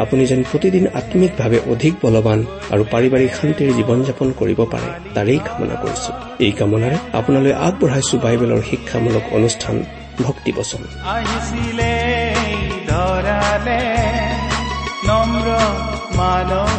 আপুনি যেন প্ৰতিদিন আম্মিকভাৱে অধিক বলৱান আৰু পাৰিবাৰিক শান্তিৰ জীৱন যাপন কৰিব পাৰে তাৰেই কামনা কৰিছো। এই কামনাৰে আপোনালৈ আগবঢ়াইছো বাইবেলৰ শিক্ষামূলক অনুষ্ঠান আহিছিলে ধৰালে নম্ৰ মানৱ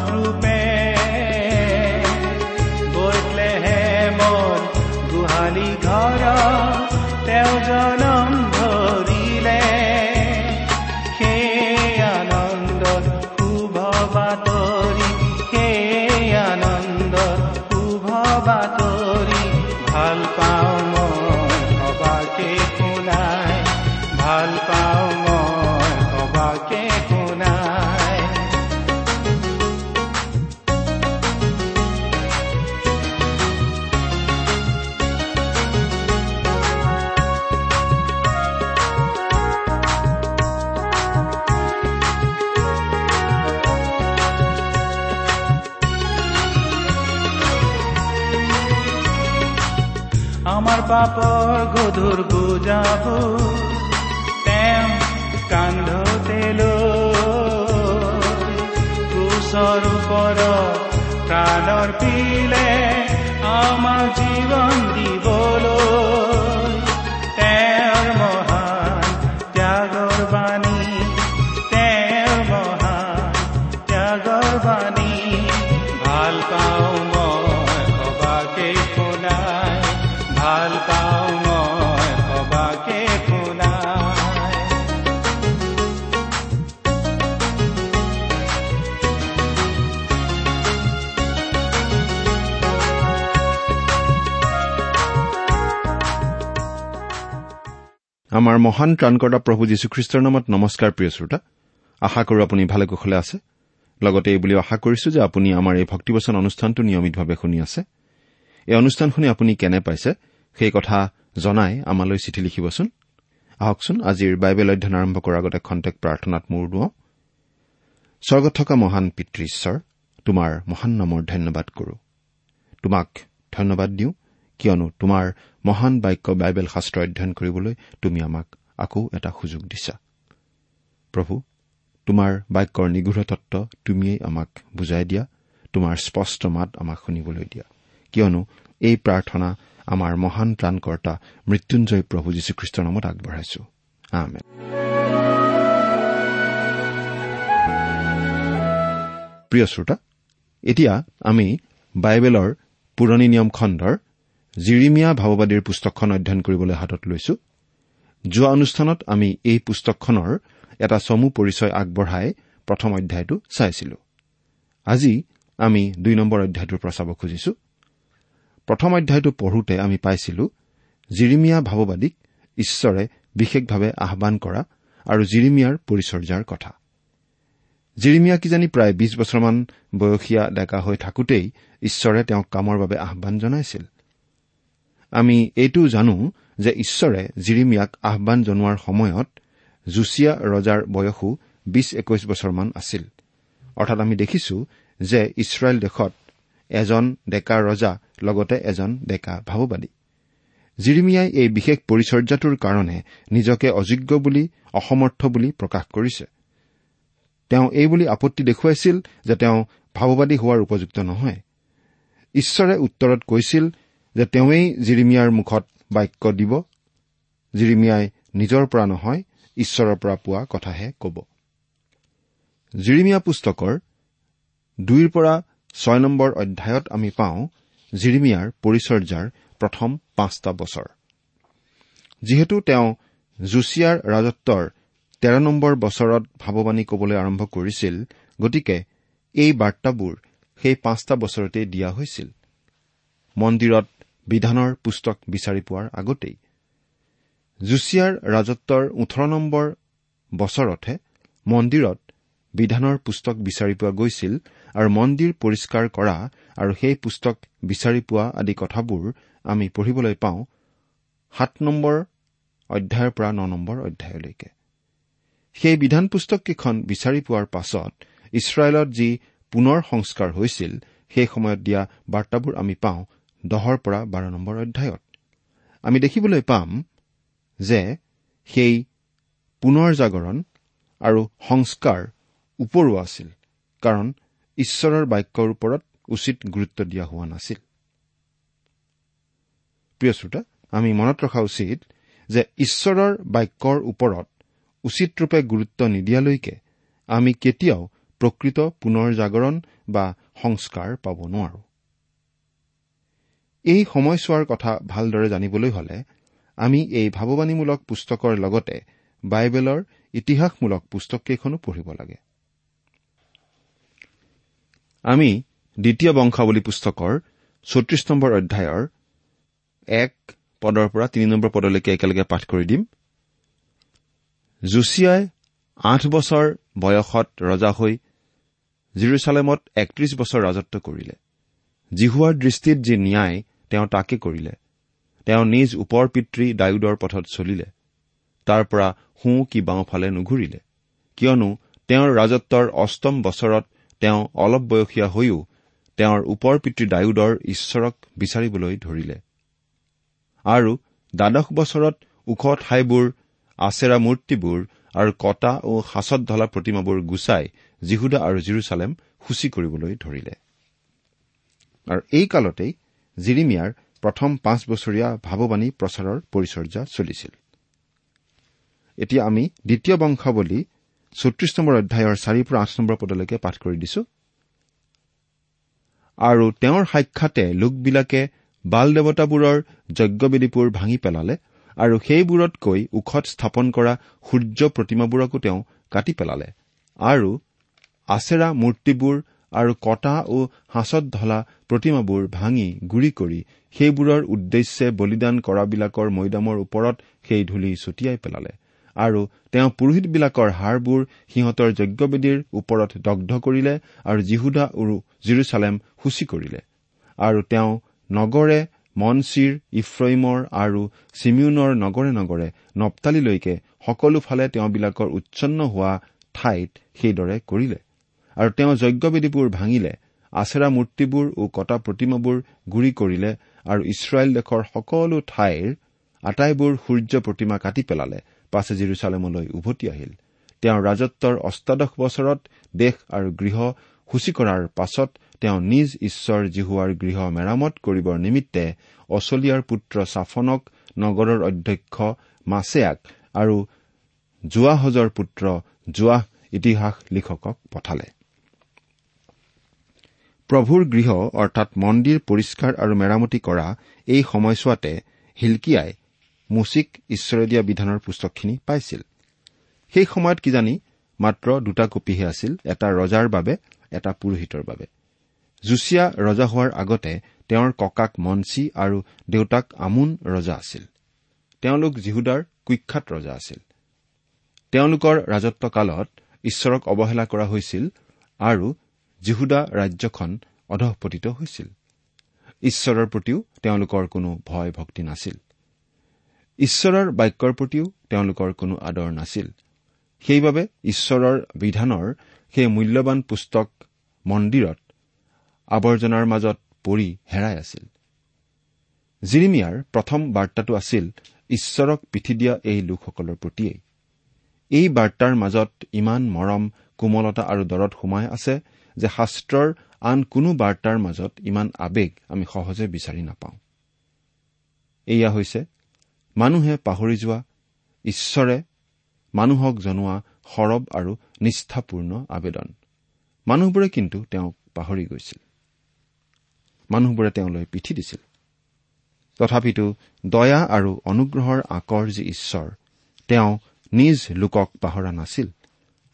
পাপৰ গধুৰ বুজাব তেওঁ কান্ধতে তেল। ক্ৰুচৰ ওপৰত প্ৰাণৰ পিলে আমাৰ জীৱন দিবলৈ। আমাৰ মহান ত্ৰাণকৰ্তা প্ৰভু যীশুখ্ৰীষ্টৰ নামত নমস্কাৰ প্ৰিয় শ্ৰোতা। আশা কৰো আপুনি ভালে কুশলে আছে। লগতে এই বুলিও আশা কৰিছো যে আপুনি আমাৰ এই ভক্তিবচন অনুষ্ঠানটো নিয়মিতভাৱে শুনি আছে। এই অনুষ্ঠান শুনি আপুনি কেনে পাইছে সেই কথা জনাই আমালৈ চিঠি লিখিবচোন। আহকচোন আজিৰ বাইবেল অধ্যয়ন আৰম্ভ কৰাৰ আগতে খন্তেক প্ৰাৰ্থনাত মূৰ দুৱাওঁ। স্বৰ্গত থকা মহান পিতৃ ঈশ্বৰ তোমাৰ মহান নামৰ ধন্যবাদ কৰো। তোমাক ধন্যবাদ দিওঁ কিয়নো তোমাৰ মহান বাক্য বাইবেল শাস্ত্ৰ অধ্যয়ন কৰিবলৈ তুমি আমাক আকৌ এটা সুযোগ দিছা। প্ৰভু তোমাৰ বাক্যৰ নিগৃঢ় তত্ব তুমিয়েই আমাক বুজাই দিয়া তোমাৰ স্পষ্ট মাত আমাক শুনিবলৈ দিয়া। কিয়নো এই প্ৰাৰ্থনা আমাৰ মহান ত্ৰাণকৰ্তা মৃত্যুঞ্জয় প্ৰভু যীশুখ্ৰীষ্টৰ নামত আগবঢ়াইছো। প্ৰিয় শ্ৰোতা এতিয়া আমি বাইবেলৰ পুৰণি নিয়ম খণ্ডৰ জিৰিমিয়া ভাৱবাদীৰ পুস্তকখন অধ্যয়ন কৰিবলৈ হাতত লৈছো। যোৱা অনুষ্ঠানত আমি এই পুস্তকখনৰ এটা চমু পৰিচয় আগবঢ়াই প্ৰথম অধ্যায়টো চাইছিলো। আজি আমি দুই নম্বৰ অধ্যায়টোৰ পৰা চাব খুজিছো। প্ৰথম অধ্যায়টো পঢ়োতে আমি পাইছিলো জিৰিমিয়া ভাৱবাদীক ঈশ্বৰে বিশেষভাৱে আহান কৰা আৰু জিৰিমিয়াৰ পৰিচৰ্যাৰ কথা। জিৰিমিয়া কিজানি প্ৰায় বিছ বছৰমান বয়সীয়া ডেকা হৈ থাকোতেই ঈশ্বৰে তেওঁক কামৰ বাবে আহান জনাইছিল। আমি এইটোও জানো যে ঈশ্বৰে জিৰিমিয়াক আহান জনোৱাৰ সময়ত জুচিয়া ৰজাৰ বয়সো বিছ একৈশ বছৰমান আছিল। অৰ্থাৎ আমি দেখিছো যে ইছৰাইল দেশত এজন ডেকা ৰজা লগতে এজন ডেকা ভাৱবাদী জিৰিমিয়াই এই বিশেষ পৰিচৰ্যাটোৰ কাৰণে নিজকে অযোগ্য বুলি অসমৰ্থ বুলি প্ৰকাশ কৰিছে। তেওঁ এই বুলি আপত্তি দেখুৱাইছিল যে তেওঁ ভাৱবাদী হোৱাৰ উপযুক্ত নহয়। ঈশ্বৰে উত্তৰত কৈছিল যে তেওঁৱেই জিৰিমিয়াৰ মুখত বাক্য দিব জিৰিমিয়াই নিজৰ পৰা নহয় ঈশ্বৰৰ পৰা পোৱা কথাহে কব। জিৰিমিয়া পুস্তকৰ দুইৰ পৰা ছয় নম্বৰ অধ্যায়ত আমি পাওঁ জিৰিমিয়াৰ পৰিচৰ্যাৰ প্ৰথম পাঁচটা বছৰ। যিহেতু তেওঁ জুছিয়াৰ ৰাজত্বৰ তেৰ নম্বৰ বছৰত ভাৱবাণী কবলৈ আৰম্ভ কৰিছিল গতিকে এই বাৰ্তাবোৰ সেই পাঁচটা বছৰতেই দিয়া হৈছিল। মন্দিৰত বিধানৰ পুস্তক বিচাৰি পোৱাৰ আগতেই জুছিয়াৰ ৰাজত্বৰ ওঠৰ নম্বৰ বছৰতহে মন্দিৰত বিধানৰ পুস্তক বিচাৰি পোৱা গৈছিল আৰু মন্দিৰ পৰিষ্কাৰ কৰা আৰু সেই পুস্তক বিচাৰি পোৱা আদি কথাবোৰ আমি পঢ়িবলৈ পাওঁ সাত নম্বৰ অধ্যায়ৰ পৰা ন নম্বৰ অধ্যায়লৈকে। সেই বিধান পুস্তককেইখন বিচাৰি পোৱাৰ পাছত ইছৰাইলত যি পুনৰ সংস্কাৰ হৈছিল সেই সময়ত দিয়া বাৰ্তাবোৰ আমি পাওঁ দহৰ পৰা বাৰ নম্বৰ অধ্যায়ত। আমি দেখিবলৈ পাম যে সেই পুনৰ জাগৰণ আৰু সংস্কাৰ ওপৰুৱা আছিল কাৰণ ঈশ্বৰৰ বাক্যৰ ওপৰত উচিত গুৰুত্ব দিয়া হোৱা নাছিল। প্ৰিয় শ্ৰোতা আমি মনত ৰখা উচিত যে ঈশ্বৰৰ বাক্যৰ ওপৰত উচিত ৰূপে গুৰুত্ব নিদিয়ালৈকে আমি কেতিয়াও প্ৰকৃত পুনৰ জাগৰণ বা সংস্কাৰ পাব নোৱাৰো। এই সময়ছোৱাৰ কথা ভালদৰে জানিবলৈ হলে আমি এই ভাৱবাণীমূলক পুস্তকৰ লগতে বাইবেলৰ ইতিহাসমূলক পুস্তককেইখনো পঢ়িব লাগে। আমি দ্বিতীয় বংশাৱলী পুস্তকৰ চৌত্ৰিশ নম্বৰ অধ্যায়ৰ এক পদৰ পৰা তিনি নম্বৰ পদলৈকে একেলগে পাঠ কৰি দিম। জুছিয়াই আঠ বছৰ বয়সত ৰজা হৈ জিৰচালেমত একত্ৰিশ বছৰ ৰাজত্ব কৰিলে। জিহুৱাৰ দৃষ্টিত যি ন্যায় তেওঁ তাকে কৰিলে। তেওঁ নিজ ওপৰ পিতৃ ডায়ুদৰ পথত চলিলে। তাৰ পৰা সোঁ কি বাওঁফালে নুঘূৰিলে। কিয়নো তেওঁৰ ৰাজত্বৰ অষ্টম বছৰত তেওঁ অলপ বয়সীয়া হৈও তেওঁৰ ওপৰ পিতৃ ডায়ুদৰ ঈশ্বৰক বিচাৰিবলৈ ধৰিলে। আৰু দ্বাদশ বছৰত ওখ ঠাইবোৰ আচেৰা মূৰ্তিবোৰ আৰু কটা ও সাঁচত ঢলা প্ৰতিমাবোৰ গুচাই জিহুদা আৰু জিৰচালেম সূচী কৰিবলৈ ধৰিলে। আৰু এই কালতেই জিৰিমিয়াৰ প্ৰথম পাঁচ বছৰীয়া ভাৱবাণী প্ৰচাৰৰ পৰিচৰ্যা চলিছিল। এতিয়া আমি দ্বিতীয় বংশাৱলী চৌত্ৰিশ নম্বৰ অধ্যায়ৰ চাৰিৰ পৰা আঠ নম্বৰ পদলৈকে পাঠ কৰি দিছো। আৰু তেওঁৰ সাক্ষাতে লোকবিলাকে বাল দেৱতাবোৰৰ যজ্ঞবেদীবোৰ ভাঙি পেলালে আৰু সেইবোৰতকৈ ওখত স্থাপন কৰা সূৰ্য প্ৰতিমাবোৰকো তেওঁ কাটি পেলালে। আৰু আচেৰা মূৰ্তিবোৰ আৰু কটা ও সাঁচত ঢলা প্ৰতিমাবোৰ ভাঙি গুৰি কৰি সেইবোৰৰ উদ্দেশ্যে বলিদান কৰাবিলাকৰ মৈদামৰ ওপৰত সেই ধূলি ছটিয়াই পেলালে। আৰু তেওঁ পুৰোহিতবিলাকৰ হাড়বোৰ সিহঁতৰ যজ্ঞবেদীৰ ওপৰত দগ্ধ কৰিলে আৰু জিহুদা আৰু জিৰচালেম সূচী কৰিলে। আৰু তেওঁ নগৰে মনচিৰ ইফ্ৰইমৰ আৰু চিমিউনৰ নগৰে নগৰে নপ্তালিলৈকে সকলোফালে তেওঁবিলাকৰ উচ্ছন্ন হোৱা ঠাইত সেইদৰে কৰিলে। আৰু তেওঁ যজ্ঞবেদীবোৰ ভাঙিলে আচেৰা মূৰ্তিবোৰ ও কটা প্ৰতিমাবোৰ গুৰি কৰিলে আৰু ইছৰাইল দেশৰ সকলো ঠাইৰ আটাইবোৰ সূৰ্য প্ৰতিমা কাটি পেলালে পাছে জিৰচালেমলৈ উভতি আহিল। তেওঁৰ ৰাজত্বৰ অষ্টাদশ বছৰত দেশ আৰু গৃহ সূচী কৰাৰ পাছত তেওঁ নিজ ঈশ্বৰ জিহুৱাৰ গৃহ মেৰামত কৰিবৰ নিমিত্তে অচলিয়াৰ পুত্ৰ চাফনক নগৰৰ অধ্যক্ষ মাছেয়াক আৰু জোৱাহজৰ পুত্ৰ জোৱাহ ইতিহাস লিখকক পঠালে। প্ৰভুৰ গৃহ অৰ্থাৎ মন্দিৰ পৰিষ্কাৰ আৰু মেৰামতি কৰা এই সময়ছোৱাতে হিলকিয়াই মুচিক ঈশ্বৰে দিয়া বিধানৰ পুস্তকখিনি পাইছিল। সেই সময়ত কিজানি মাত্ৰ দুটা কপিহে আছিল এটা ৰজাৰ বাবে এটা পুৰোহিতৰ বাবে। জুচিয়া ৰজা হোৱাৰ আগতে তেওঁৰ ককাক মঞ্চী আৰু দেউতাক আমোন ৰজা আছিল। তেওঁলোক জিহুদাৰ কুখ্যাত ৰজা আছিল। তেওঁলোকৰ ৰাজত্ব কালত ঈশ্বৰক অৱহেলা কৰা হৈছিল আৰু জিহুদা ৰাজ্যখন অধঃপতিত হৈছিল। ঈশ্বৰৰ প্ৰতিও তেওঁলোকৰ কোনো ভয় ভক্তি নাছিল। ঈশ্বৰৰ বাক্যৰ প্ৰতিও তেওঁলোকৰ কোনো আদৰ নাছিল। সেইবাবে ঈশ্বৰৰ বিধানৰ সেই মূল্যৱান পুস্তক মন্দিৰত আৱৰ্জনাৰ মাজত পৰি হেৰাই আছিল। জিৰিমিয়াৰ প্ৰথম বাৰ্তাটো আছিল ঈশ্বৰক পিঠি দিয়া এই লোকসকলৰ প্ৰতিয়েই। এই বাৰ্তাৰ মাজত ইমান মৰম কোমলতা আৰু দৰত সোমাই আছে যে শাস্ত্ৰৰ আন কোনো বাৰ্তাৰ মাজত ইমান আৱেগ আমি সহজে বিচাৰি নাপাওঁ। এয়া হৈছে মানুহে পাহৰি যোৱা ঈশ্বৰে মানুহক জনোৱা সৰব আৰু নিষ্ঠাপূৰ্ণ আবেদন। মানুহবোৰে কিন্তু তেওঁক পাহৰি গৈছিল। মানুহবোৰে তেওঁলৈ পিঠি দিছিল। তথাপিতো দয়া আৰু অনুগ্ৰহৰ আকৰ যি ঈশ্বৰ তেওঁ নিজ লোকক পাহৰা নাছিল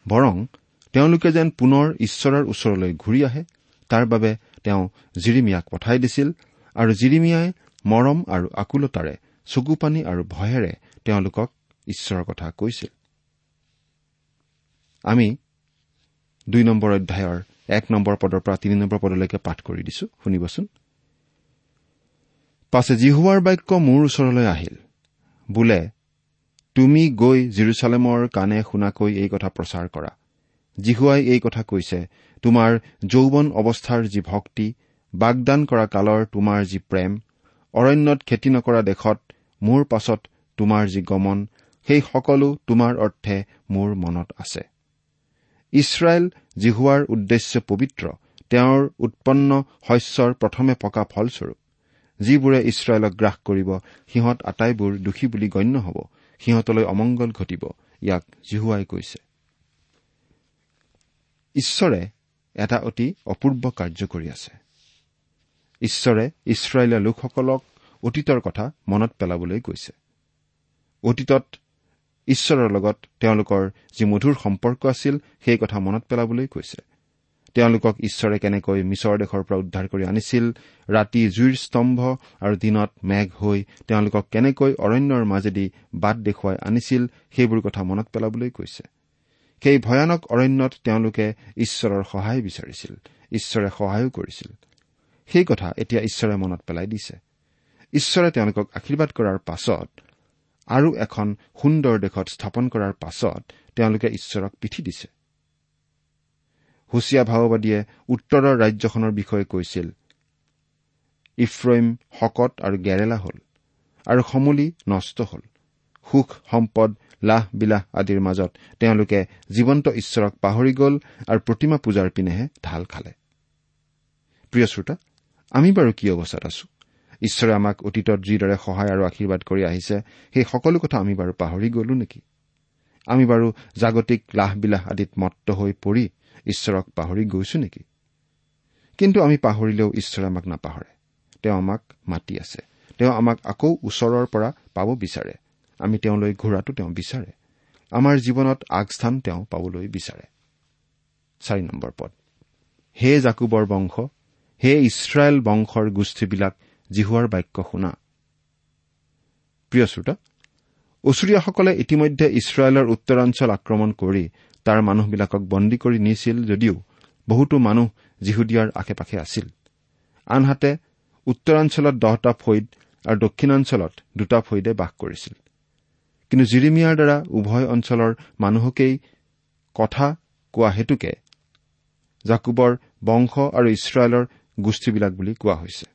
বৰং তেওঁলোকে যেন পুনৰ ঈশ্বৰৰ ওচৰলৈ ঘূৰি আহে তাৰ বাবে তেওঁ জিৰিমিয়াক পঠাই দিছিল আৰু জিৰিমিয়াই মৰম আৰু আকুলতাৰে চকুপানী আৰু ভয়েৰে তেওঁলোকক ঈশ্বৰৰ কথা কৈছিল। আমি দুই নম্বৰ অধ্যায়ৰ এক নম্বৰ পদৰ পৰা তিনি নম্বৰ পদলৈকে পাঠ কৰি দিছো শুনিবচোন। পাছে জিহুৱাৰ বাক্য মোৰ ওচৰলৈ আহিল। বোলে তুমি গৈ জিৰচালেমৰ কাণে শুনাকৈ এই কথা প্ৰচাৰ কৰা। জিহুৱাই এই কথা কৈছে তোমাৰ যৌৱন অৱস্থাৰ যি ভক্তি বাগদান কৰা কালৰ তোমাৰ যি প্ৰেম অৰণ্যত খেতি নকৰা দেশত মোৰ পাছত তোমাৰ যি গমন সেই সকলো তোমাৰ অৰ্থে মোৰ মনত আছে। ইছৰাইল জিহুৱাৰ উদ্দেশ্য পবিত্ৰ তেওঁৰ উৎপন্ন শস্যৰ প্ৰথমে পকা ফলস্বৰূপ। যিবোৰে ইছৰাইলক গ্ৰাস কৰিব সিহঁত আটাইবোৰ দোষী বুলি গণ্য হ'ব সিহঁতলৈ অমংগল ঘটিব ইয়াক জিহুৱাই কৈছে। ঈশ্বৰে এটা অতি অপূৰ্ব কাৰ্য কৰি আছে। ঈশ্বৰে ইছৰাইলীয়া লোকসকলক অতীতৰ কথা মনত পেলাবলৈ কৈছে। অতীতত ঈশ্বৰৰ লগত তেওঁলোকৰ যি মধুৰ সম্পৰ্ক আছিল সেই কথা মনত পেলাবলৈ কৈছে। তেওঁলোকক ঈশ্বৰে কেনেকৈ মিছৰ দেশৰ পৰা উদ্ধাৰ কৰি আনিছিল ৰাতি জুইৰ স্তম্ভ আৰু দিনত মেঘ হৈ তেওঁলোকক কেনেকৈ অৰণ্যৰ মাজেদি বাট দেখুৱাই আনিছিল সেইবোৰ কথা মনত পেলাবলৈ কৈছে। সেই ভয়ানক অৰণ্যত তেওঁলোকে ঈশ্বৰৰ সহায় বিচাৰিছিল ঈশ্বৰে সহায়ো কৰিছিল। সেই কথা এতিয়া ঈশ্বৰে মনত পেলাই দিছে। ঈশ্বৰে তেওঁলোকক আশীৰ্বাদ কৰাৰ পাছত আৰু এখন সুন্দৰ দেশত স্থাপন কৰাৰ পাছত তেওঁলোকে ঈশ্বৰক পিঠি দিছে। হুচীয়া ভাওবাদীয়ে উত্তৰৰ ৰাজ্যখনৰ বিষয়ে কৈছিল ইফ্ৰইম শকত আৰু গেৰেলা হল আৰু সমুলি নষ্ট হল। সুখ সম্পদ লাহ বিলাহ আদিৰ মাজত তেওঁলোকে জীৱন্ত ঈশ্বৰক পাহৰি গ'ল আৰু প্ৰতিমা পূজাৰ পিনেহে ঢাল খালে। প্ৰিয় শ্ৰোতা আমি বাৰু কি অৱস্থাত আছো? ঈশ্বৰে আমাক অতীতত যিদৰে সহায় আৰু আশীৰ্বাদ কৰি আহিছে সেই সকলো কথা আমি বাৰু পাহৰি গলো নেকি? আমি বাৰু জাগতিক লাহ বিলাহ আদিত মত্ত হৈ পৰি ঈশ্বৰক পাহৰি গৈছো নেকি? কিন্তু আমি পাহৰিলেও ঈশ্বৰে আমাক নাপাহৰে। তেওঁ আমাক মাতি আছে। তেওঁ আমাক আকৌ ওচৰৰ পৰা পাব বিচাৰে। আমি তেওঁলৈ ঘূৰাটো তেওঁ বিচাৰে। আমাৰ জীৱনত আগস্থান তেওঁ পাবলৈ বিচাৰে। পদ। হে জাকুবৰ বংশ হে ইছৰাইল বংশৰ গোষ্ঠীবিলাক জিহুৱাৰ বাক্য শুনা। প্ৰিয় শ্ৰোতা ওচৰীয়াসকলে ইতিমধ্যে ইছৰাইলৰ উত্তৰাঞ্চল আক্ৰমণ কৰি তাৰ মানুহবিলাকক বন্দী কৰি নিছিল যদিও বহুতো মানুহ জিহুদিয়াৰ আশে পাশে আছিল। আনহাতে উত্তৰাঞ্চলত দহটা ফৈদ আৰু দক্ষিণাঞ্চলত দুটা ফৈদে বাস কৰিছিল। কিন্তু জিৰিমিয়াৰ দ্বাৰা উভয় অঞ্চলৰ মানুহকেই কথা কোৱা হেতুকে জাকুবৰ বংশ আৰু ইছৰাইলৰ গোষ্ঠীবিলাক বুলি কোৱা হৈছে।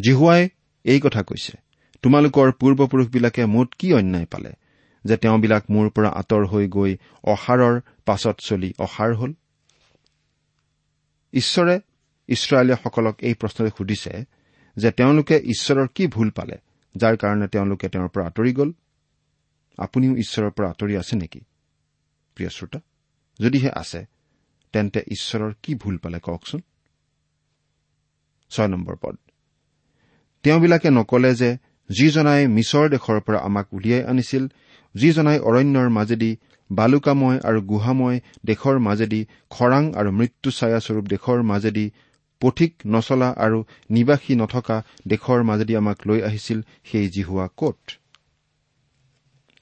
জিহুৱাই এই কথা কৈছে তোমালোকৰ পূৰ্বপুৰুষবিলাকে মোত কি অন্যায় পালে যে তেওঁবিলাক মোৰ পৰা আঁতৰ হৈ গৈ অসাৰৰ পাছত চলি অসাৰ হল? ঈশ্বৰে ইছৰাইলীয়াসকলক এই প্ৰশ্নৰে সুধিছে যে তেওঁলোকে ঈশ্বৰৰ কি ভুল পালে যাৰ কাৰণে তেওঁলোকে তেওঁৰ পৰা আঁতৰি গ'ল? আপুনিও ঈশ্বৰৰ পৰা আঁতৰি আছে নেকি? প্ৰিয় শ্ৰোতা যদিহে আছে তেন্তে ঈশ্বৰৰ কি ভুল পালে কওকচোন? পদ। তেওঁবিলাকে নকলে যে যিজনাই মিছৰ দেশৰ পৰা আমাক উলিয়াই আনিছিল যিজনাই অৰণ্যৰ মাজেদি বালুকাময় আৰু গুহাময় দেশৰ মাজেদি খৰাং আৰু মৃত্যু ছায়াস্বৰূপ দেশৰ মাজেদি পথিক নচলা আৰু নিবাসী নথকা দেশৰ মাজেদি আমাক লৈ আহিছিল সেই জিহুৱা কত?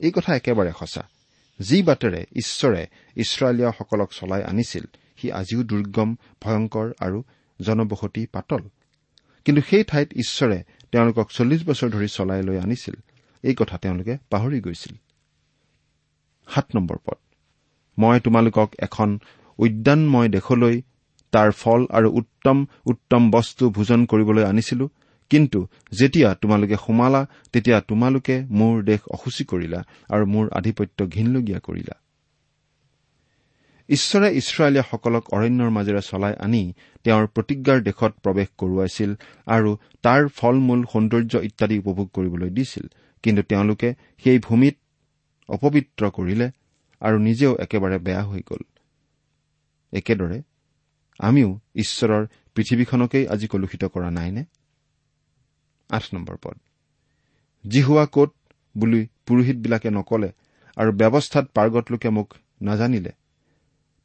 এই কথা একেবাৰে সঁচা। যি বাটেৰে ঈশ্বৰে ইছৰাইলীয়াসকলক চলাই আনিছিল সি আজিও দুৰ্গম ভয়ংকৰ আৰু জনবসতি পাতল। কিন্তু সেই ঠাইত ঈশ্বৰে তেওঁলোকক চল্লিছ বছৰ ধৰি চলাই লৈ আনিছিল। এই কথা তেওঁলোকে পাহৰি গৈছিল। মই তোমালোকক এখন উদ্যানময় দেশলৈ তাৰ ফল আৰু উত্তম উত্তম বস্তু ভোজন কৰিবলৈ আনিছিলো। কিন্তু যেতিয়া তোমালোকে সোমালা তেতিয়া তোমালোকে মোৰ দেশ অসুচী কৰিলা আৰু মোৰ আধিপত্য ঘীনলগীয়া কৰিলা। ঈশ্বৰে ইছৰাইলীয়াসকলক অৰণ্যৰ মাজেৰে চলাই আনি তেওঁৰ প্ৰতিজ্ঞাৰ দেশত প্ৰৱেশ কৰোৱাইছিল আৰু তাৰ ফল মূল সৌন্দৰ্য ইত্যাদি উপভোগ কৰিবলৈ দিছিল। কিন্তু তেওঁলোকে সেই ভূমিত অপবিত্ৰ কৰিলে আৰু নিজেও একেবাৰে বেয়া হৈ গ'ল। একেদৰে আমিও ঈশ্বৰৰ পৃথিৱীখনকেই আজি কলুষিত কৰা নাইনে? পদ। জিহুৱা ক'ত বুলি পুৰোহিতবিলাকে নকলে আৰু ব্যৱস্থাত পাৰ্গত লোকে মোক নাজানিলে।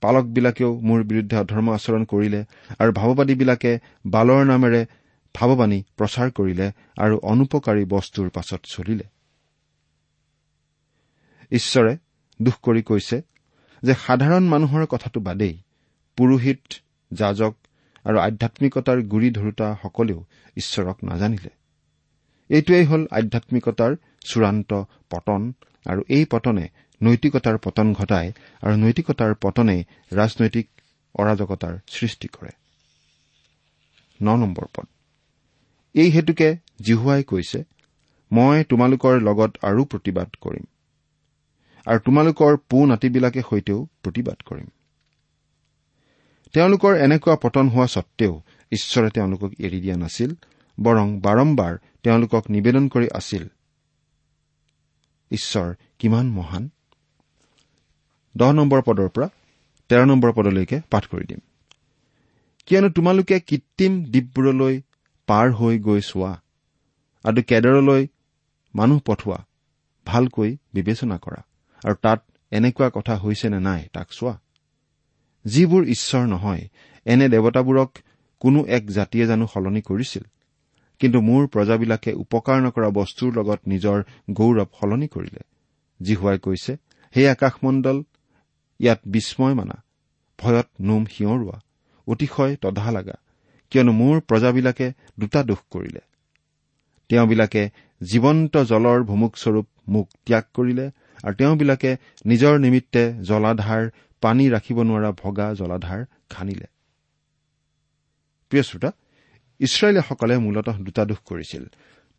পালকবিলাকেও মোৰ বিৰুদ্ধে অধৰ্ম আচৰণ কৰিলে আৰু ভাৱবাদীবিলাকে বালৰ নামেৰে ভাৱবাণী প্ৰচাৰ কৰিলে আৰু অনুপকাৰী বস্তুৰ পাছত চলিলে। ঈশ্বৰে দুখ কৰি কৈছে যে সাধাৰণ মানুহৰ কথাটো বাদেই পুৰোহিত যাজক আৰু আধ্যামিকতাৰ গুৰি ধৰোতাসকলেও ঈশ্বৰক নাজানিলে। এইটোৱেই হ'ল আধ্যামিকতাৰ চূড়ান্ত পতন আৰু এই পতনে নৈতিকতাৰ পতন ঘটায় আৰু নৈতিকতাৰ পতনে ৰাজনৈতিক অৰাজকতাৰ সৃষ্টি কৰে। এই হেতুকে জিহুৱাই কৈছে মই তোমালোকৰ লগত আৰু প্ৰতিবাদ কৰিম আৰু তোমালোকৰ পু নাতিবিলাকে সৈতেও প্ৰতিবাদ কৰিম। তেওঁলোকৰ এনেকুৱা পতন হোৱা স্বত্তেও ঈশ্বৰে তেওঁলোকক এৰি দিয়া নাছিল বৰং বাৰম্বাৰ তেওঁলোকক নিবেদন কৰি আছিল ঈশ্বৰ কিমান মহান? দহ নম্বৰ পদৰ পৰা তেৰ নম্বৰ পদলৈকে পাঠ কৰি দিম। কিয়নো তোমালোকে কৃত্ৰিম দ্বীপবোৰলৈ পাৰ হৈ গৈ চোৱা আৰু কেডৰলৈ মানুহ পঠোৱা ভালকৈ বিবেচনা কৰা আৰু তাত এনেকুৱা কথা হৈছে নে নাই তাক চোৱা। যিবোৰ ঈশ্বৰ নহয় এনে দেৱতাবোৰক কোনো এক জাতিয়ে জানো সলনি কৰিছিল। কিন্তু মোৰ প্ৰজাবিলাকে উপকাৰ নকৰা বস্তুৰ লগত নিজৰ গৌৰৱ সলনি কৰিলে। জিহুৱাই কৈছে সেই আকাশমণ্ডল ইয়াত বিস্ময় মানা ভয়ত নোম সিঁয়ৰোৱা অতিশয় তধা লাগা কিয়নো মোৰ প্ৰজাবিলাকে দুটা দোষ কৰিলে। তেওঁবিলাকে জীৱন্ত জলৰ ভুমুকস্বৰূপ মোক ত্যাগ কৰিলে আৰু তেওঁবিলাকে নিজৰ নিমিত্তে জলাধাৰ পানী ৰাখিব নোৱাৰা ভগা জলাধাৰ খানিলে। প্ৰিয় শ্ৰোতা ইছৰাইলীসকলে মূলতঃ দুটা দোষ কৰিছিল।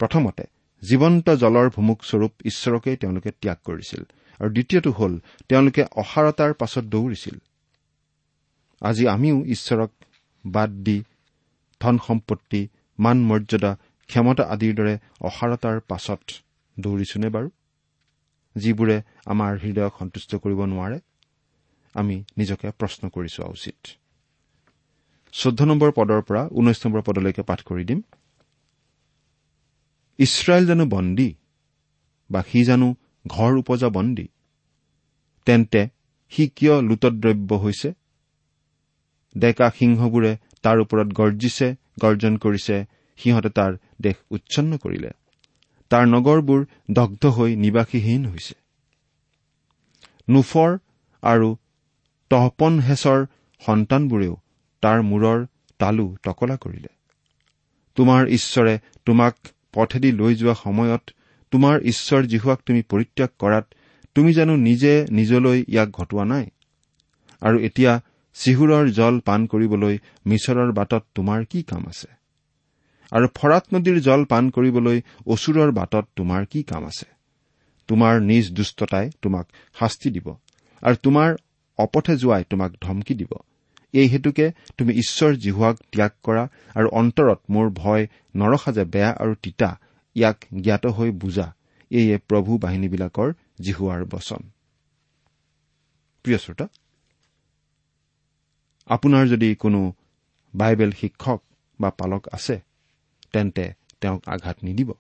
প্ৰথমতে জীৱন্ত জলৰ ভুমুকস্বৰূপ ঈশ্বৰকেই তেওঁলোকে ত্যাগ কৰিছিল আৰু দ্বিতীয়টো হ'ল তেওঁলোকে অসাৰতাৰ পাছত দৌৰিছিল। আজি আমিও ঈশ্বৰক বাদ দি ধন সম্পত্তি মান মৰ্যাদা ক্ষমতা আদিৰ দৰে অসাৰতাৰ পাছত দৌৰিছোনে বাৰু? যিবোৰে আমাৰ হৃদয়ক সন্তুষ্ট কৰিব নোৱাৰে। আমি নিজকে প্ৰশ্ন কৰি চোৱা উচিত। চৈধ্য নম্বৰ পদৰ পৰা ঊনৈশ নম্বৰ পদলৈকে পাঠ কৰি দিম। ইছৰাইল জানো বন্দী বা সি জানো ঘৰ উপজা বন্দী? তেন্তে সি কিয় লুটদ্ৰব্য হৈছে? ডেকা সিংহবোৰে তাৰ ওপৰত গৰ্জিছে গৰ্জন কৰিছে সিহঁতে তাৰ দেশ উচ্ছন্ন কৰিলে। তাৰ নগৰবোৰ দগ্ধ হৈ নিবাসীহীন হৈছে। নুফৰ আৰু তহপনহেচৰ সন্তানবোৰেও তাৰ মূৰৰ তালু টকলা কৰিলে। তোমাৰ ঈশ্বৰে তোমাক পথেদি লৈ যোৱা সময়ত তোমাৰ ঈশ্বৰ জিহুৱাক তুমি পৰিত্যাগ কৰাত তুমি জানো নিজে নিজলৈ ইয়াক ঘটোৱা নাই। আৰু এতিয়া চিহুৰৰ জল পাণ কৰিবলৈ মিছৰৰ বাটত তোমাৰ কি কাম আছে? আৰু ফৰাত নদীৰ জল পাণ কৰিবলৈ অচুৰৰ বাটত তোমাৰ কি কাম আছে? তোমাৰ নিজ দুষ্টতাই তোমাক শাস্তি দিব। আৰু তোমাৰ অপথে যোৱাই তোমাক ধমকি দিব। এই হেতুকে তুমি ঈশ্বৰ জিহুৱাক ত্যাগ কৰা আৰু অন্তৰত মোৰ ভয় নৰসাজে বেয়া আৰু তিতা ইয়াক জ্ঞাত হৈ বুজা। এয়ে প্ৰভু বাহিনীবিলাকৰ জিহুৱাৰ বচন। আপোনাৰ যদি কোনো বাইবেল শিক্ষক বা পালক আছে তেন্তে তেওঁক আঘাত নিদিব।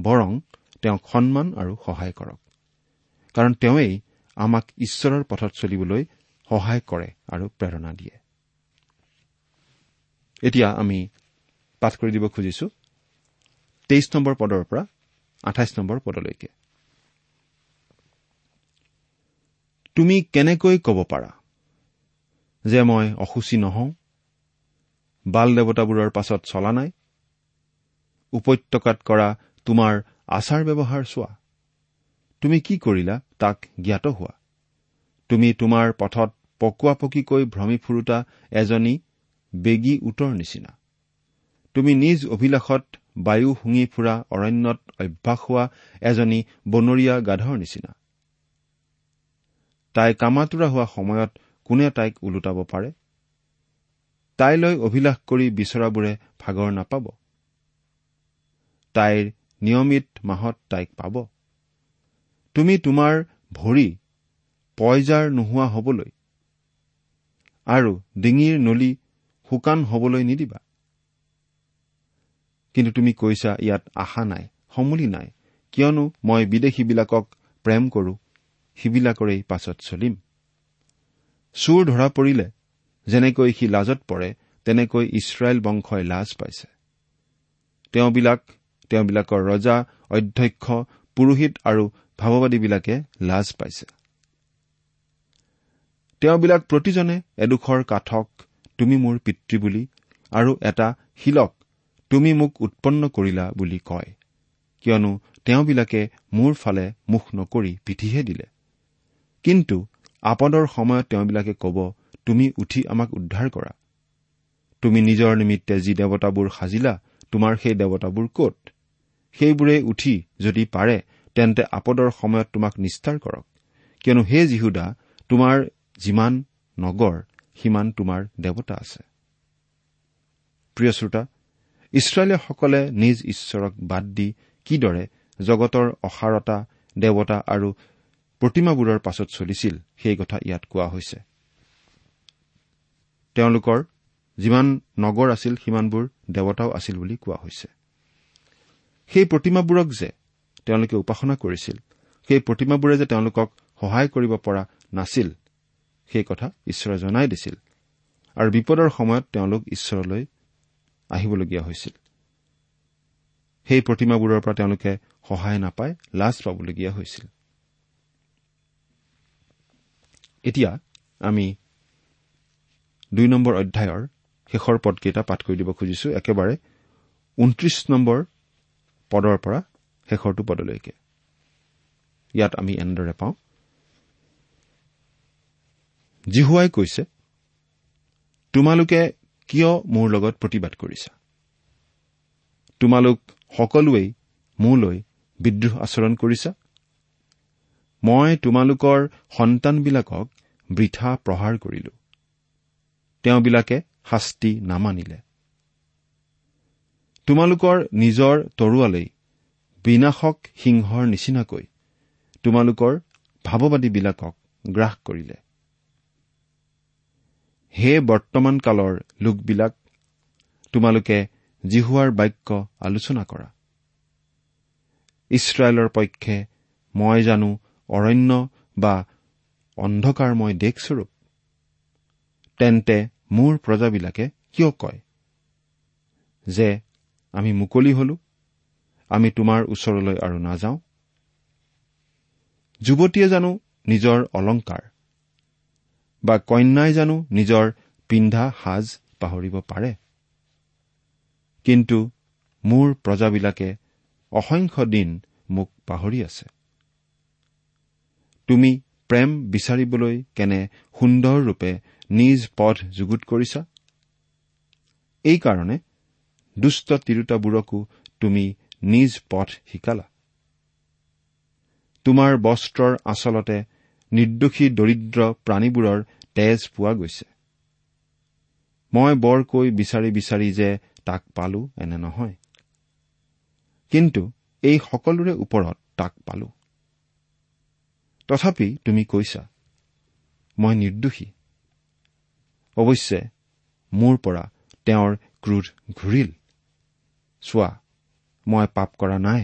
বৰং তেওঁক সন্মান আৰু সহায় কৰক। কাৰণ তেওঁই আমাক ঈশ্বৰৰ পথত চলিবলৈ সহায় কৰে আৰু প্ৰেৰণা দিয়ে। এতিয়া আমি পাঠ কৰি দিব খুজিছো তেইছ নম্বৰ পদৰ পৰা আঠাইছ নম্বৰ পদলৈকে। তুমি কেনেকৈ ক'ব পাৰা যে মই অসুচী নহওঁ বাল দেৱতাবোৰৰ পাছত চলা নাই উপত্যকাত কৰা তোমাৰ আচাৰ ব্যৱহাৰ চোৱা? তুমি কি কৰিলা তাক জ্ঞাত হোৱা? তুমি তোমাৰ পথত পকোৱা পকীকৈ ভ্ৰমি ফুৰোতা এজনী বেগী উটৰ নিচিনা। তুমি নিজ অভিলাষত বায়ু শুঙি ফুৰা অৰণ্যত অভ্যাস হোৱা এজনী বনৰীয়া গাধৰ নিচিনা। তাই কামাতুৰা হোৱা সময়ত কোনে তাইক ওলোটাব পাৰে? তাইলৈ অভিলাষ কৰি বিচৰাবোৰে ভাগৰ নাপাব। তাইৰ নিয়মিত মাহত তাইক পাব। তুমি তোমাৰ ভৰি পয়জাৰ নোহোৱা হবলৈ আৰু ডিঙিৰ নলী শুকান হবলৈ নিদিবা। কিন্তু তুমি কৈছা ইয়াত আশা নাই সমূলি নাই। কিয়নো মই বিদেশীবিলাকক প্ৰেম কৰো সিবিলাকৰেই পাছত চলিম। চুৰ ধৰা পৰিলে যেনেকৈ সি লাজত পৰে তেনেকৈ ইছৰাইল বংশই লাজ পাইছে। তেওঁবিলাক তেওঁবিলাকৰ ৰজা অধ্যক্ষ পুৰোহিত আৰু ভাৱবাদীবিলাকে লাজ পাইছে। তেওঁবিলাক প্ৰতিজনে এডোখৰ কাঠক তুমি মোৰ পিতৃ বুলি আৰু এটা শিলক তুমি মোক উৎপন্ন কৰিলা বুলি কয়। কিয়নো তেওঁবিলাকে মোৰ ফালে মুখ নকৰি পিঠিহে দিলে। কিন্তু আপদৰ সময়ত তেওঁবিলাকে কব তুমি উঠি আমাক উদ্ধাৰ কৰা। তুমি নিজৰ নিমিত্তে যি দেৱতাবোৰ সাজিলা তোমাৰ সেই দেৱতাবোৰ কত? সেইবোৰে উঠি যদি পাৰে তেন্তে আপদৰ সময়ত তোমাক নিস্তাৰ কৰক। কিয়নো হে যীহুদা তোমাৰ যিমান নগৰ সিমান তোমাৰ দেৱতা আছে। প্ৰিয় শ্ৰোতা ইছৰাইলীয়সকলে নিজ ঈশ্বৰক বাদ দি কিদৰে জগতৰ অসাৰতা দেৱতা আৰু প্ৰতিমাবোৰৰ পাছত চলিছিল সেই কথা ইয়াত কোৱা হৈছে। তেওঁলোকৰ যিমান নগৰ আছিল সিমানবোৰ দেৱতাও আছিল বুলি কোৱা হৈছে। সেই প্ৰতিমাবোৰক যে তেওঁলোকে উপাসনা কৰিছিল। সেই প্ৰতিমাবোৰে যে তেওঁলোকক সহায় কৰিব পৰা নাছিল সেই কথা ঈশ্বৰে জনাই দিছিল। আৰু বিপদৰ সময়ত তেওঁলোক ঈশ্বৰলৈ আহিবলগীয়া হৈছিল। সেই প্ৰতিমাবোৰৰ পৰা তেওঁলোকে সহায় নাপাই লাজ পাবলগীয়া হৈছিল। এতিয়া আমি দুই নম্বৰ অধ্যায়ৰ শেষৰ পদকেইটা পাঠ কৰি দিব খুজিছো। একেবাৰে ঊনত্ৰিশ নম্বৰ পদৰ পৰা শেষৰটো পদলৈকে। ইয়াত আমি এনেদৰে পাওঁ। জিহুৱাই কৈছে তোমালোকে কিয় মোৰ লগত প্ৰতিবাদ কৰিছা? তোমালোক সকলোৱেই মোলৈ বিদ্ৰোহ আচৰণ কৰিছা? মই তোমালোকৰ সন্তানবিলাকক বৃথা প্ৰহাৰ কৰিলো। তেওঁবিলাকে শাস্তি নামানিলে। তোমালোকৰ নিজৰ তৰোৱালেই বিনাশক সিংহৰ নিচিনাকৈ তোমালোকৰ ভাৱবাদীবিলাকক গ্ৰাস কৰিলে। হে বৰ্তমান কালৰ লোকবিলাক তোমালোকে জিহুৱাৰ বাক্য আলোচনা কৰা। ইছৰাইলৰ পক্ষে মই জানো অৰণ্য বা অন্ধকাৰময় দেশস্বৰূপ। তেন্তে মোৰ প্ৰজাবিলাকে কিয় কয় যে আমি মুকলি হলো? আমি তোমাৰ ওচৰলৈ আৰু নাযাওঁ। যুৱতীয়ে জানো নিজৰ অলংকাৰ বা কন্যাই জানো নিজৰ পিন্ধা সাজ পাহৰিব পাৰে। কিন্তু মোৰ প্ৰজাবিলাকে অসংখ্য দিন মোক পাহৰি আছে। তুমি প্ৰেম বিচাৰিবলৈ কেনে সুন্দৰৰূপে নিজ পথ যুগুত কৰিছা? এইকাৰণে দুষ্ট তিৰোতাবোৰকো তুমি নিজ পথ শিকালা। তোমাৰ বস্ত্ৰৰ আচলতে নিৰ্দোষী দৰিদ্ৰ প্ৰাণীবোৰৰ তেজ পোৱা গৈছে। মই বৰকৈ বিচাৰি বিচাৰি যে তাক পালো এনে নহয়। কিন্তু এই সকলোৰে ওপৰত তাক পালো। তথাপি তুমি কৈছা মই নিৰ্দোষী। অৱশ্যে মোৰ পৰা তেওঁৰ ক্ৰোধ ঘূৰিল। চোৱা মই পাপ কৰা নাই।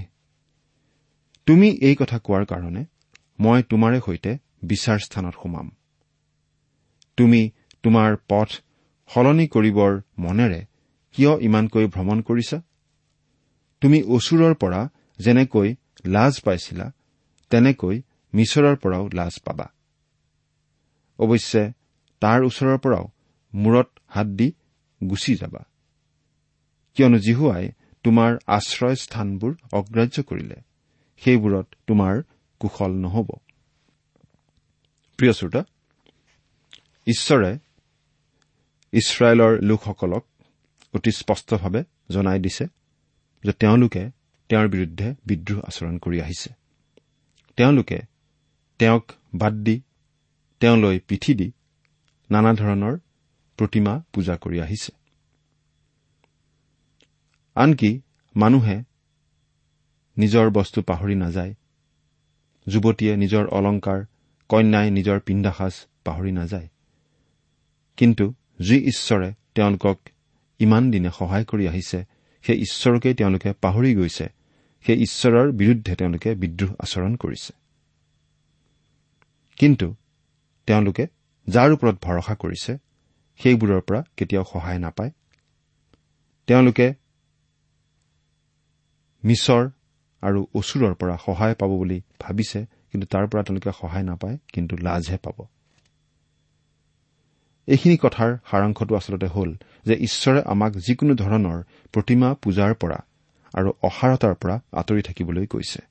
তুমি এই কথা কোৱাৰ কাৰণে মই তোমাৰে সৈতে বিচাৰ স্থানত সোমাম। তুমি তোমাৰ পথ সলনি কৰিবৰ মনেৰে কিয় ইমানকৈ ভ্ৰমণ কৰিছা? তুমি অচুৰৰ পৰা যেনেকৈ লাজ পাইছিলা তেনেকৈ মিছৰৰ পৰাও লাজ পাবা। অৱশ্যে তাৰ ওচৰৰ পৰাও মূৰত হাত দি গুচি যাবা। কিয়নো জিহুৱাই তোমাৰ আশ্ৰয় স্থানবোৰ অগ্ৰাহ্য কৰিলে। সেইবোৰত তোমাৰ কুশল নহ'ব। প্ৰিয় শ্ৰোতা ঈশ্বৰে ইছৰাইলৰ লোকসকলক অতি স্পষ্টভাৱে জনাই দিছে যে তেওঁলোকে তেওঁৰ বিৰুদ্ধে বিদ্ৰোহ আচৰণ কৰি আহিছে। তেওঁলোকে তেওঁক বাদ দি তেওঁলৈ পিঠি দি নানা ধৰণৰ প্ৰতিমা পূজা কৰি আহিছে। আনকি মানুহে নিজৰ বস্তু পাহৰি নাযায়। যুৱতীয়ে নিজৰ অলংকাৰ কন্যাই নিজৰ পিণ্ডাসাজ পাহৰি নাযায়। কিন্তু যি ঈশ্বৰে তেওঁলোকক ইমান দিনে সহায় কৰি আহিছে সেই ঈশ্বৰকেই তেওঁলোকে পাহৰি গৈছে। সেই ঈশ্বৰৰ বিৰুদ্ধে তেওঁলোকে বিদ্ৰোহ আচৰণ কৰিছে। কিন্তু তেওঁলোকে যাৰ ওপৰত ভৰসা কৰিছে সেইবোৰৰ পৰা কেতিয়াও সহায় নাপায়। তেওঁলোকে মিছৰ আৰু অচুৰৰ পৰা সহায় পাব বুলি ভাবিছে কিন্তু তাৰ পৰা তেওঁলোকে সহায় নাপায় কিন্তু লাজহে পাব। এইখিনি কথাৰ সাৰাংশটো আচলতে হ'ল যে ঈশ্বৰে আমাক যিকোনো ধৰণৰ প্ৰতিমা পূজাৰ পৰা আৰু অসাৰতাৰ পৰা আঁতৰি থাকিবলৈ কৈছে।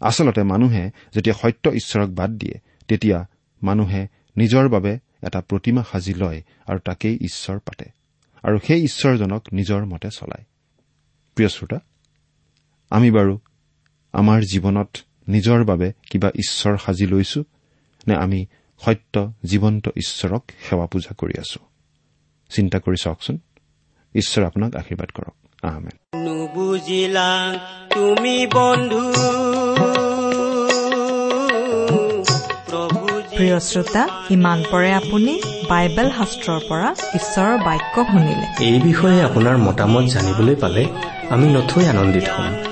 আচলতে মানুহে যেতিয়া সত্য ঈশ্বৰক বাদ দিয়ে তেতিয়া মানুহে নিজৰ বাবে এটা প্ৰতিমা সাজি লয় আৰু তাকেই ঈশ্বৰ পাতে। আৰু সেই ঈশ্বৰজনক নিজৰ মতে চলায়। প্ৰিয় শ্ৰোতা আমি বাৰু আমাৰ জীৱনত নিজৰ বাবে কিবা ঈশ্বৰ সাজি লৈছো নে আমি সত্য জীৱন্ত ঈশ্বৰক সেৱা পূজা কৰি আছো? চিন্তা কৰি চাওকচোন। ঈশ্বৰে আপোনাক আশীৰ্বাদ কৰক। আহমেদ নুবুজিলা তুমি বন্ধু। প্ৰিয় শ্ৰোতা ইমান পৰে আপুনি বাইবেল শাস্ত্ৰৰ পৰা ঈশ্বৰৰ বাক্য শুনিলে। এই বিষয়ে আপোনাৰ মতামত জানিবলৈ পালে আমি নথৈ আনন্দিত হ'ম।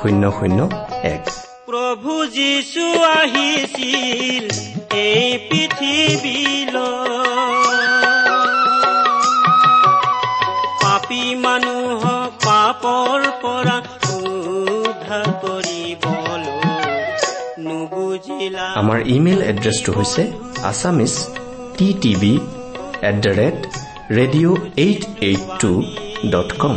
শূন্য শূন্য এক। প্ৰভু যীশু আহিছিল এই পৃথিৱীলৈ পাপী মানুহক পাপৰ পৰা উদ্ধাৰ কৰিবলৈ নুবুজিলা। আমাৰ ইমেইল এড্ৰেছটো হৈছে Assamese T TV at the rate radio' eight eight two dot com.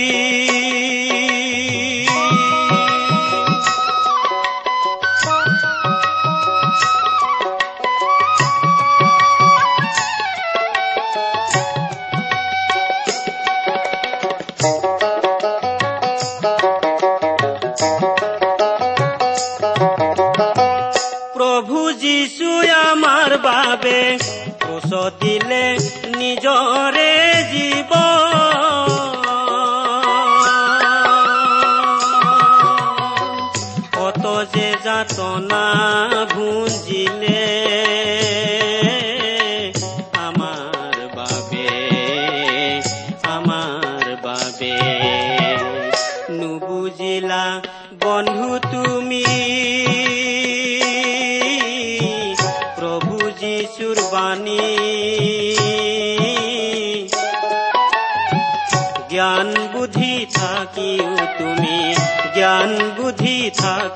কত যে যাতনা ভুঞ্জিলে।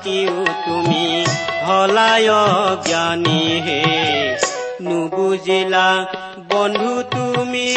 থাকিও তুমি? হলায় জ্ঞানী হে নুবুজিলা বন্ধু তুমি।